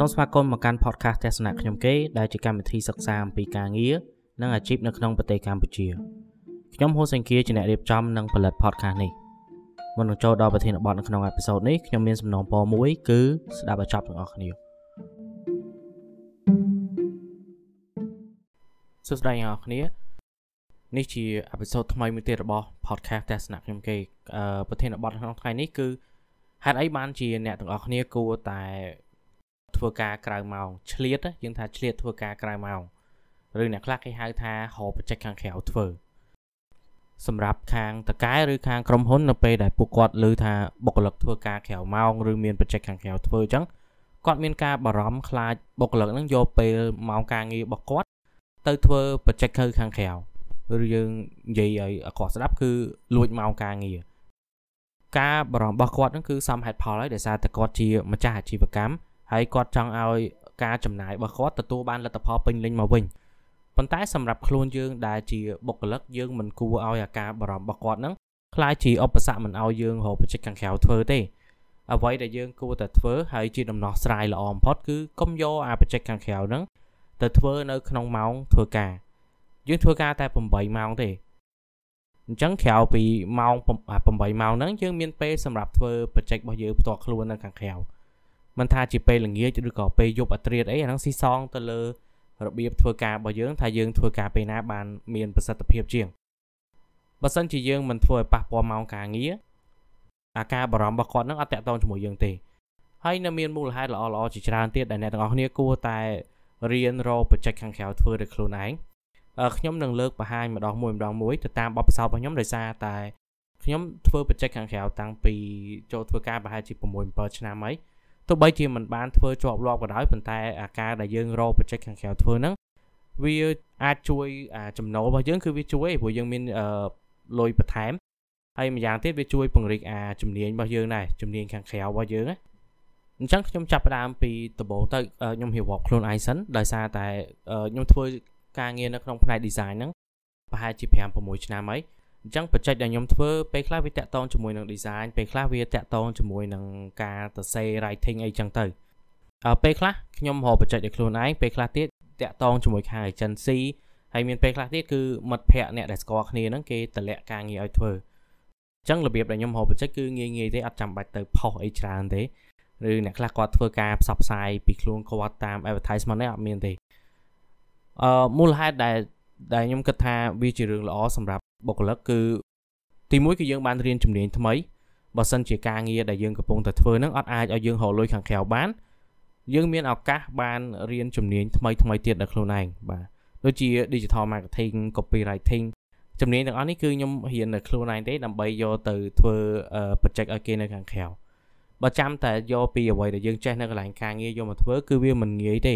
សូមស្វាគមន៍មកកាន់ podcast ទស្សនៈខ្ញុំគេដែលជាកម្មវិធីសិក្សាអំពីការងារនិងអាជីពនៅក្នុងប្រទេសកម្ពុជាខ្ញុំហូសេងគៀជាអ្នករៀបចំនិងផលិត podcast នេះមុននឹងចូលដល់ប្រធានបទនៅក្នុងអេពីសូតនេះខ្ញុំមានសំណងពរមួយគឺស្ដាប់ឲ្យចប់ទាំងអស់គ្នាសួស្តីអ្នកនរគ្នានេះជាអេពីសូតថ្មីមួយទៀតរបស់ podcast ទស្សនៈខ្ញុំគេប្រធានបទក្នុងថ្ងៃនេះគឺហេតុអីបានជាអ្នកទាំងអស់គ្នាគួរតែ ធ្វើការក្រៅម៉ោងឆ្លៀតយើងថាឆ្លៀតធ្វើការក្រៅម៉ោងឬអ្នកខ្លះគេហៅថាហៅបច្ចេកខាងក្រៅធ្វើសម្រាប់ខាងតកែឬខាងក្រុមហ៊ុននៅពេលដែលពួកគាត់ឮថាបុគ្គលិកធ្វើការក្រៅម៉ោងឬមានបច្ចេកខាងក្រៅធ្វើអញ្ចឹងគាត់មានការបារម្ភខ្លាចបុគ្គលិកនឹងយកពេលម៉ោងការងាររបស់គាត់ទៅធ្វើបច្ចេកខាងក្រៅឬយើងនិយាយឲ្យអកស្ដាប់គឺលួចម៉ោងការងារការបារម្ភរបស់គាត់នឹងគឺសមហេតុផលហើយដោយសារតែគាត់ជាម្ចាស់អាជីវកម្ម ហើយគាត់ចង់ឲ្យការចំណាយរបស់គាត់ទទួលបានលទ្ធផលពេញលេញមកវិញប៉ុន្តែសម្រាប់ខ្លួនយើងដែលជាបុគ្គលិកយើងមិនគួរឲ្យអាការបារម្ភរបស់គាត់ហ្នឹងខ្លាចជាឧបសគ្គមិនឲ្យយើងរកបច្ចេកខាងក្រៅធ្វើទេអ្វីដែលយើងគួរតែធ្វើហើយជាដំណោះស្រាយល្អបំផុតគឺកុំយកអាបច្ចេកខាងក្រៅហ្នឹងទៅធ្វើនៅក្នុងម៉ោងធ្វើការយើងធ្វើការតែ8ម៉ោងទេអញ្ចឹងក្រៅពីម៉ោង8ម៉ោងហ្នឹងយើងមានពេលសម្រាប់ធ្វើបច្ចេករបស់យើងផ្ទាល់ខ្លួននៅខាងក្រៅ មិនថាជាពេលល្ងាចឬក៏ពេលយប់អត្រាតអីអាហ្នឹងស៊ីសងទៅលើរបៀបធ្វើការរបស់យើងថាយើងធ្វើការពេលណាបានមានប្រសិទ្ធភាពជាងបើសិនជាយើងមិនធ្វើឲ្យប៉ះពាល់ម៉ោងការងារអាការបារម្ភរបស់គាត់នឹងអត់តាក់ទងជាមួយយើងទេហើយនៅមានមូលហេតុល្អល្អជាច្រើនទៀតដែលអ្នកទាំងអស់គ្នាគួរតែរៀនរកបច្ចេកខាងក្រៅធ្វើដោយខ្លួនឯងខ្ញុំនឹងលើកបង្ហាញម្ដងមួយម្ដងមួយទៅតាមបទពិសោធន៍របស់ខ្ញុំដោយសារតែខ្ញុំធ្វើបច្ចេកខាងក្រៅតាំងពីចូលធ្វើការប្រហែលជា6 7ឆ្នាំហើយ ទោះបីជាមិនបានធ្វើជាប់លាប់ក៏ដោយប៉ុន្តែអាការដែលយើងរកបច្ចេកខាងក្រៅធ្វើហ្នឹងវាអាចជួយអាចំណូលរបស់យើងគឺវាជួយព្រោះយើងមានលុយបន្ថែមហើយម្យ៉ាងទៀតវាជួយពង្រីកអាជំនាញរបស់យើងដែរជំនាញខាងក្រៅរបស់យើងណាអញ្ចឹងខ្ញុំចាប់ផ្ដើមពីដំបូងទៅខ្ញុំរៀបរាប់ខ្លួនឯងសិនដោយសារតែខ្ញុំធ្វើការងារនៅក្នុងផ្នែក design ហ្នឹងប្រហែលជា5 6ឆ្នាំហើយ អញ្ចឹងបច្ចេកដែលខ្ញុំធ្វើពេលខ្លះវាតាក់ទងជាមួយនឹង design ពេលខ្លះវាតាក់ទងជាមួយនឹងការសរសេរ writing អីចឹងទៅអើពេលខ្លះខ្ញុំរកបច្ចេកដោយខ្លួនឯងពេលខ្លះទៀតតាក់ទងជាមួយខាង agency ហើយមានពេលខ្លះទៀតគឺមិត្តភ័ក្តិអ្នកដែលស្គាល់គ្នាហ្នឹងគេតម្លាក់ការងារឲ្យធ្វើអញ្ចឹងរបៀបដែលខ្ញុំរកបច្ចេកគឺងាយងាយទេអត់ចាំបាច់ទៅផុសអីច្រើនទេឬអ្នកខ្លះគាត់ធ្វើការផ្សព្វផ្សាយពីខ្លួនគាត់តាម advertisement នេះអត់មានទេអឺមូលហេតុដែលដែលខ្ញុំគិតថាវាជារឿងល្អសម្រាប់ បុគ្គលិកគឺទីមួយគឺយើងបានរៀនជំនាញថ្មីបើសិនជាការងារដែលយើងកំពុងតែធ្វើហ្នឹងអត់អាចឲ្យយើងរកលុយខាងក្រៅបានយើងមានឱកាសបានរៀនជំនាញថ្មីថ្មីទៀតដល់ខ្លួនឯងបាទដូចជា digital marketing copywriting ជំនាញទាំងអស់នេះគឺខ្ញុំរៀននៅខ្លួនឯងទេដើម្បីយកទៅធ្វើ project ឲ្យគេនៅខាងក្រៅបើចាំតែយកពីអ្វីដែលយើងចេះនៅកន្លែងការងារយកមកធ្វើគឺវាមិនងាយទេ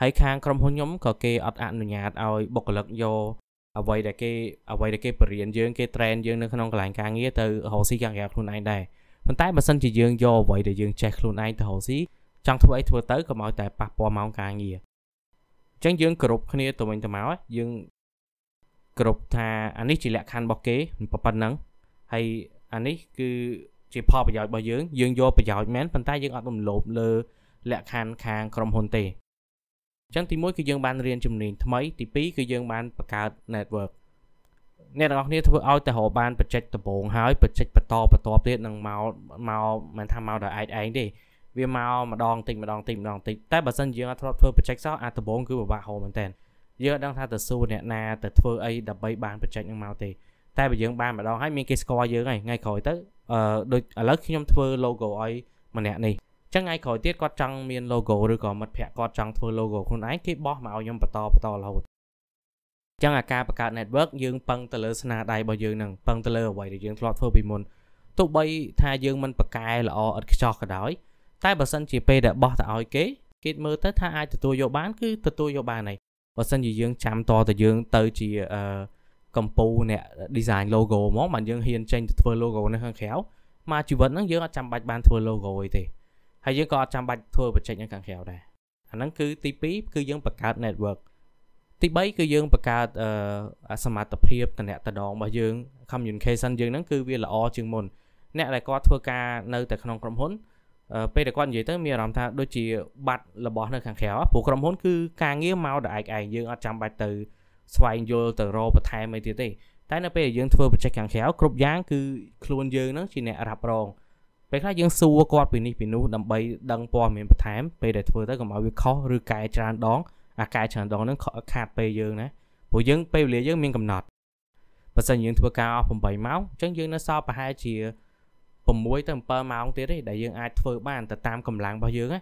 ហើយខាងក្រុមហ៊ុនខ្ញុំក៏គេអត់អនុញ្ញាតឲ្យបុគ្គលិកយក អ្វីដែលគេអ្វីដែលគេបរៀនយើងគេ train យើងនៅក្នុងកន្លែងការងារទៅរកស៊ីខាងក្រៅខ្លួនឯងដែរប៉ុន្តែបើសិនជាយើងយកអ្វីដែលយើងចេះខ្លួនឯងទៅរកស៊ីចង់ធ្វើអីធ្វើទៅកុំឲ្យតែប៉ះពាល់ម៉ោងការងារអញ្ចឹងយើងគោរពគ្នាទៅវិញទៅមកយើងគោរពថាអានេះជាលក្ខខណ្ឌរបស់គេប៉ុណ្ណឹងហើយអានេះគឺជាផលប្រយោជន៍របស់យើងយើងយកប្រយោជន៍មែនប៉ុន្តែយើងអត់រំលោភលើលក្ខខណ្ឌខាងក្រុមហ៊ុនទេ ចឹងទី1គឺយើងបានរៀនជំនាញថ្មីទី2គឺយើងបានបង្កើត network អ្នកទាំងអស់គ្នាធ្វើឲ្យតែរកបានបច្ចេកដំបូងហើយបច្ចេកបន្តបន្តទៀតនឹងមកមកមិនថាមកដោយឯងឯងទេវាមកម្ដងតិចម្ដងតិចម្ដងតិចតែបើសិនយើងអត់ធ្លាប់ធ្វើបច្ចេកសោះអាដំបូងគឺពិបាករកមែនតើយើងអត់ដឹងថាទៅសួរអ្នកណាទៅធ្វើអីដើម្បីបានបច្ចេកនឹងមកទេតែបើយើងបានម្ដងហើយមានគេស្គាល់យើងហើយថ្ងៃក្រោយទៅអឺដូចឥឡូវខ្ញុំធ្វើ logo ឲ្យម្នាក់នេះ ចឹងថ្ងៃក្រោយទៀតគាត់ចង់មាន logo ឬក៏មិត្តភ័ក្តិគាត់ចង់ធ្វើ logo ខ្លួនឯងគេបោះមកឲ្យខ្ញុំបន្តបន្តរហូតចឹងអាការបង្កើត network យើងពឹងទៅលើស្នាដៃរបស់យើងនឹងពឹងទៅលើអ្វីដែលយើងធ្លាប់ធ្វើពីមុនទោះបីថាយើងមិនប្រកែល្អឥតខ្ចោះក៏ដោយតែបើសិនជាពេលដែលបោះទៅឲ្យគេគេមើលទៅថាអាចទទួលយកបានគឺទទួលយកបានហើយបើសិនជាយើងចាំតទៅយើងទៅជាអឺកម្ពូអ្នក design logo ហ្មងបានយើងហ៊ានចេញទៅធ្វើ logo នៅខាងក្រៅមកជីវិតហ្នឹងយើងអត់ចាំបាច់បានធ្វើ logo អីទេ ហើយយើងក៏អត់ចាំបាច់ធ្វើបច្ចេកនៅខាងក្រៅដែរអាហ្នឹងគឺទី2គឺយើងបង្កើត network ទី3គឺយើងបង្កើតអឺសមត្ថភាពតំណែងរបស់យើង communication យើងហ្នឹងគឺវាល្អជាងមុនអ្នកដែលគាត់ធ្វើការនៅតែក្នុងក្រុមហ៊ុនពេលដែលគាត់និយាយទៅមានអារម្មណ៍ថាដូចជាបាត់របស់នៅខាងក្រៅព្រោះក្រុមហ៊ុនគឺការងារមកដល់ឯកឯងយើងអត់ចាំបាច់ទៅស្វែងយល់ទៅរកបន្ថែមអីទៀតទេតែនៅពេលយើងធ្វើបច្ចេកខាងក្រៅគ្រប់យ៉ាងគឺខ្លួនយើងហ្នឹងជាអ្នករ៉ាប់រង ពេលខ្លះយើងសួរគាត់ពីនេះពីនោះដើម្បីដឹងព័ត៌មានបន្ថែមពេលដែលធ្វើទៅកុំឲ្យវាខុសឬកែច្រើនដងអាកែច្រើនដងហ្នឹងខាតពេលយើងណាព្រោះយើងពេលវេលាយើងមានកំណត់បើសិនយើងធ្វើការអស់8ម៉ោងអញ្ចឹងយើងនៅសល់ប្រហែលជា6ទៅ7ម៉ោងទៀតទេដែលយើងអាចធ្វើបានទៅតាមកម្លាំងរបស់យើងណា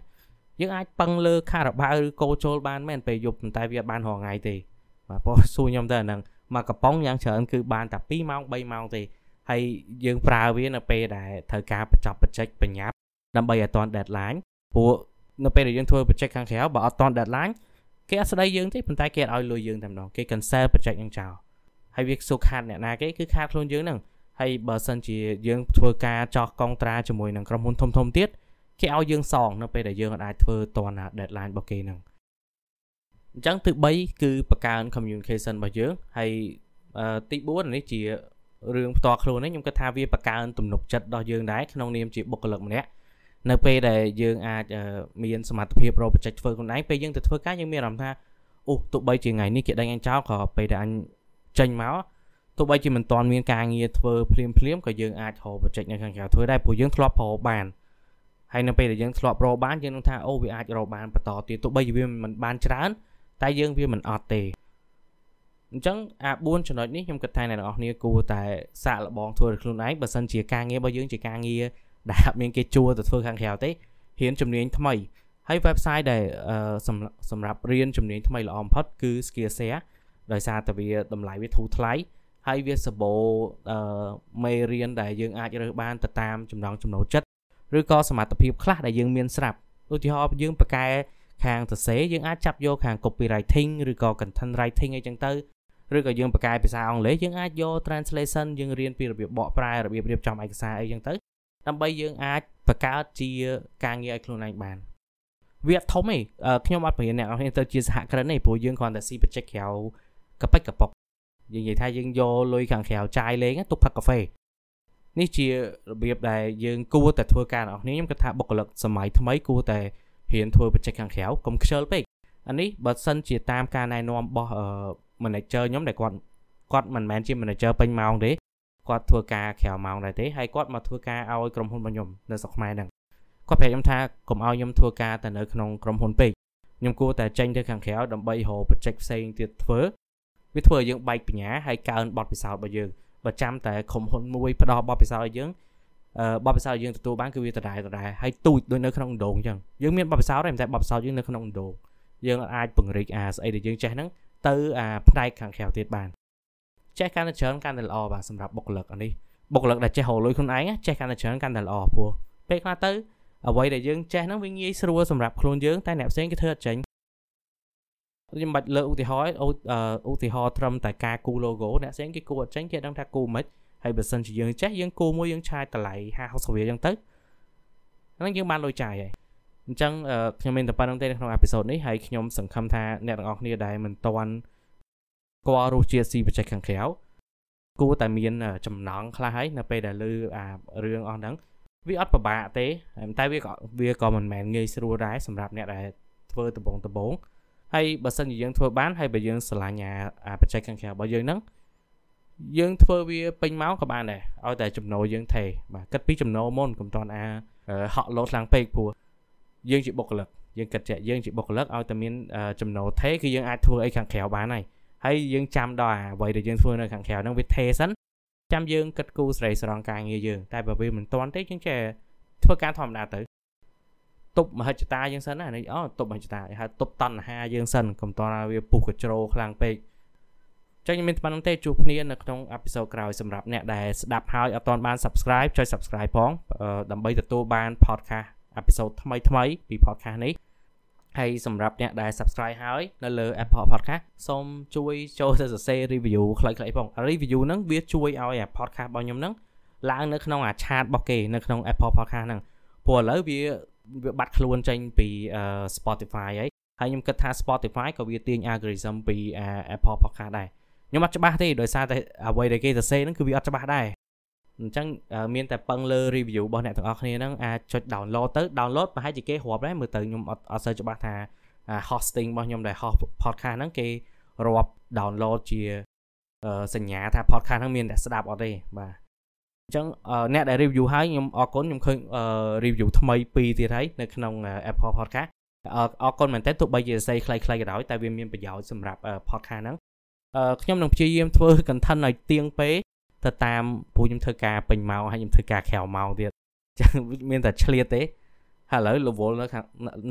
យើងអាចពឹងលើខារ៉ាបាវឬកោចូលបានមែនពេលយប់ប៉ុន្តែវាអត់បានរាល់ថ្ងៃទេបាទព្រោះសួរខ្ញុំទៅអាហ្នឹងមកកំប៉ុងយ៉ាងច្រើនគឺបានតែ2ម៉ោង3ម៉ោងទេ ហើយយើងប្រើវានៅពេលដែលត្រូវការបញ្ចប់បច្ចេកបញ្ញាប់ដើម្បីឲ្យតាន់ deadline ព្រោះនៅពេលដែលយើងធ្វើបច្ចេកខាងក្រៅបើអត់តាន់ deadline គេអត់ស្ដីយើងទេប៉ុន្តែគេអត់ឲ្យលុយយើងតែម្ដងគេ cancel បច្ចេកហ្នឹងចោលហើយវាសុខាតអ្នកណាគេគឺខាតខ្លួនយើងហ្នឹងហើយបើសិនជាយើងធ្វើការចោះកុងត្រាជាមួយនឹងក្រុមហ៊ុនធំធំទៀតគេឲ្យយើងសងនៅពេលដែលយើងអាចធ្វើតាន់ deadline របស់គេហ្នឹងអញ្ចឹងទី3គឺបង្កើន communication របស់យើងហើយទី4នេះជា រឿងផ្ទាល់ខ្លួននេះខ្ញុំគិតថាវាបង្កើនទំនុកចិត្តដល់យើងដែរក្នុងនាមជាបុគ្គលិកម្នាក់នៅពេលដែលយើងអាចមានសមត្ថភាពរកបច្ចេកធ្វើខ្លួនឯងពេលយើងទៅធ្វើការយើងមានអារម្មណ៍ថាអូទោះបីជាថ្ងៃនេះគេដេញអញចោលក៏ពេលដែលអញចេញមកទោះបីជាមិនទាន់មានការងារធ្វើភ្លាមភ្លាមក៏យើងអាចរកបច្ចេកនៅខាងក្រៅធ្វើដែរព្រោះយើងធ្លាប់រកបានហើយនៅពេលដែលយើងធ្លាប់រកបានយើងនឹងថាអូវាអាចរកបានបន្តទៀតទោះបីជាវាមិនបានច្រើនតែយើងវាមិនអត់ទេ អញ្ចឹងអា4ចំណុចនេះខ្ញុំគិតថាអ្នកទាំងអស់គ្នាគួរតែសាកល្បងធ្វើឲ្យខ្លួនឯងបើសិនជាការងាររបស់យើងជាការងារដែលអត់មានគេជួទៅធ្វើខាងក្រៅទេរៀនជំនាញថ្មីហើយ website ដែលសម្រាប់រៀនជំនាញថ្មីល្អបំផុតគឺ Skillshare ដោយសារតែវាតម្លៃវាធូរថ្លៃហើយវាសបោអឺមេរៀនដែលយើងអាចរើសបានទៅតាមចំណង់ចំណូលចិត្តឬក៏សមត្ថភាពខ្លះដែលយើងមានស្រាប់ឧទាហរណ៍យើងបកកែខាងសរសេរយើងអាចចាប់យកខាង copywriting ឬក៏ content writing អីចឹងទៅ ឬក៏យើងបកកែភាសាអង់គ្លេសយើងអាចយក translation យើងរៀនពីរបៀបបកប្រែរបៀបរៀបចំឯកសារអីចឹងទៅដើម្បីយើងអាចបង្កើតជាការងារឲ្យខ្លួនឯងបានវាធំទេខ្ញុំអត់បរៀនអ្នកនរទៅជាសហគ្រិនទេព្រោះយើងគ្រាន់តែស៊ីបច្ចេកក្រៅកប៉ិចកប៉ុកយើងនិយាយថាយើងយកលុយខាងក្រៅចាយលេងទុកផឹកកាហ្វេនេះជារបៀបដែលយើងគួរតែធ្វើការរបស់គ្នាខ្ញុំគិតថាបុគ្គលិកសម័យថ្មីគួរតែរៀនធ្វើបច្ចេកខាងក្រៅកុំខ្ជិលពេកអានេះបើសិនជាតាមការណែនាំរបស់ manager ខ្ញុំដែលគាត់គាត់មិនមែនជា manager ពេញម៉ោងទេគាត់ធ្វើការក្រៅម៉ោងដែរទេហើយគាត់មកធ្វើការឲ្យក្រុមហ៊ុនរបស់ខ្ញុំនៅស្រុកខ្មែរហ្នឹងគាត់ប្រាប់ខ្ញុំថាកុំឲ្យខ្ញុំធ្វើការតែនៅក្នុងក្រុមហ៊ុនពេកខ្ញុំគួរតែចេញទៅខាងក្រៅដើម្បីរកបច្ចេកផ្សេងទៀតធ្វើវាធ្វើឲ្យយើងបែកបញ្ញាហើយកើនបទពិសោធន៍របស់យើងបើចាំតែក្រុមហ៊ុនមួយផ្ដល់បទពិសោធន៍ឲ្យយើងអឺបទពិសោធន៍យើងទទួលបានគឺវាដដែលដដែលហើយទូចដូចនៅក្នុងដងអញ្ចឹងយើងមានបទពិសោធន៍តែបទពិសោធន៍យើងនៅក្នុងដងយើងអាចពង្រីកអាស្អីដែលយើងចេះហ្នឹង ទៅអាផ្នែកខាងក្រៅទៀតបានចេះកាន់តែច្រើនកាន់តែល្អបាទសម្រាប់បុគ្គលិកអានេះបុគ្គលិកដែលចេះរលុយខ្លួនឯងចេះកាន់តែច្រើនកាន់តែល្អព្រោះពេលខ្លះទៅអ្វីដែលយើងចេះហ្នឹងវាងាយស្រួលសម្រាប់ខ្លួនយើងតែអ្នកផ្សេងគេធ្វើអត់ចេញខ្ញុំបាច់លើកឧទាហរណ៍ឧទាហរណ៍ត្រឹមតែការគូ logo អ្នកផ្សេងគេគូអត់ចេញគេដឹងថាគូមិនហើយបើសិនជាយើងចេះយើងគូមួយយើងឆាយតម្លៃ50 60រៀលអញ្ចឹងទៅហ្នឹងយើងបានលុយចាយហើយ អញ្ចឹងខ្ញុំមានតែប៉ុណ្្នឹងទេនៅក្នុងអេពីសូតនេះហើយខ្ញុំសង្ឃឹមថាអ្នកទាំងអស់គ្នាដែលមិនទាន់ស្គាល់រសជាតិស៊ីបច្ចេកខាងក្រៅគួរតែមានចំណងខ្លះហើយនៅពេលដែលលើអារឿងអស់ហ្នឹងវាអត់ពិបាកទេតែវាក៏វាក៏មិនមែនងាយស្រួលដែរសម្រាប់អ្នកដែលធ្វើដំបងដំបងហើយបើសិនជាយើងធ្វើបានហើយបើយើងស្រឡាញ់អាបច្ចេកខាងក្រៅរបស់យើងហ្នឹងយើងធ្វើវាពេញមកក៏បានដែរឲ្យតែចំណូលយើងថេបាទគិតពីចំណូលមុនកុំតន់អាហក់លោតខ្លាំងពេកព្រោះ យើងជាបុគ្គលិកយើងគិតថាយើងជាបុគ្គលិកឲ្យតែមានចំណូលថេគឺយើងអាចធ្វើអីខាងក្រៅបានហើយហើយយើងចាំដល់អ្វីដែលយើងធ្វើនៅខាងក្រៅហ្នឹងវាថេសិនចាំយើងគិតគូរស្រីស្រង់ការងារយើងតែបើវាមិនទាន់ទេយើងចេះធ្វើការធម្មតាទៅទប់មហិច្ឆតាយើងសិនណានេះអូទប់មហិច្ឆតាហៅទប់តណ្ហាយើងសិនកុំតឲ្យវាពុះកជ្រោខ្លាំងពេកចឹងខ្ញុំមានប៉ុណ្្នឹងទេជួបគ្នានៅក្នុងអេពីសូតក្រោយសម្រាប់អ្នកដែលស្ដាប់ហើយអត់ទាន់បាន subscribe ចុច subscribe ផងដើម្បីទទួលបាន podcast អេពីសូតថ្មីថ្មីពី podcast នេះហើយសម្រាប់អ្នកដែល subscribe ហើយនៅលើ Apple Podcast សូមជួយចូលទៅសរសេរ review ខ្លីៗផង review ហ្នឹងវាជួយឲ្យអា podcast របស់ខ្ញុំហ្នឹងឡើងនៅក្នុងអា chart របស់គេនៅក្នុង Apple Podcast ហ្នឹងព្រោះឥឡូវវាវាបាត់ខ្លួនចេញពី Spotify ហើយហើយខ្ញុំគិតថា Spotify ក៏វាទាញ algorithm ពី Apple Podcast ដែរខ្ញុំអត់ច្បាស់ទេដោយសារតែអ្វីដែលគេសរសេរហ្នឹងគឺវាអត់ច្បាស់ដែរ អញ្ចឹងមានតែពឹងលើ review របស់អ្នកទាំងអស់គ្នាហ្នឹងអាចចុច download ទៅ download ប្រហែលជាគេរាប់ដែរមើលទៅខ្ញុំអត់អត់សូវច្បាស់ថា hosting របស់ខ្ញុំដែល host podcast ហ្នឹងគេរាប់ download ជាសញ្ញាថា podcast ហ្នឹងមានតែស្ដាប់អត់ទេបាទអញ្ចឹងអ្នកដែល review ហើយខ្ញុំអរគុណខ្ញុំឃើញ review ថ្មី2ទៀតហើយនៅក្នុង Apple Podcast អរគុណមែនតើទោះបីជាសេខ្លីៗក៏ដោយតែវាមានប្រយោជន៍សម្រាប់ podcast ហ្នឹងខ្ញុំនឹងព្យាយាមធ្វើ content ឲ្យទៀងពេ ទៅតាមពូខ្ញុំធ្វើការពេញម៉ោងហើយខ្ញុំធ្វើការក្រៅម៉ោងទៀតចឹងមានតែឆ្លៀតទេហើយឥឡូវរវល់នៅ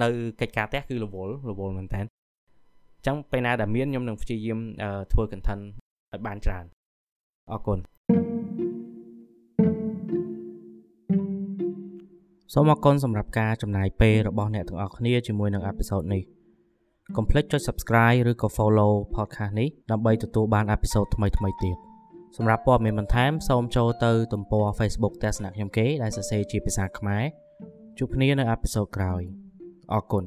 នៅកិច្ចការផ្ទះគឺរវល់រវល់មែនតើអញ្ចឹងពេលណាដែលមានខ្ញុំនឹងព្យាយាមធ្វើ content ឲ្យបានច្រើនអរគុណសូមអរគុណសម្រាប់ការចំណាយពេលរបស់អ្នកទាំងអស់គ្នាជាមួយនឹងអេពីសូតនេះកុំភ្លេចចុច Subscribe ឬក៏ Follow podcast នេះដើម្បីទទួលបានអេពីសូតថ្មីៗទៀត សម្រាប់ព័ត៌មានបន្ថែមសូមចូលទៅទំព័រ Facebook ទស្សនៈខ្ញុំគេដែលសរសេរជាភាសាខ្មែរជួបគ្នានៅអេពីសូតក្រោយអរគុណ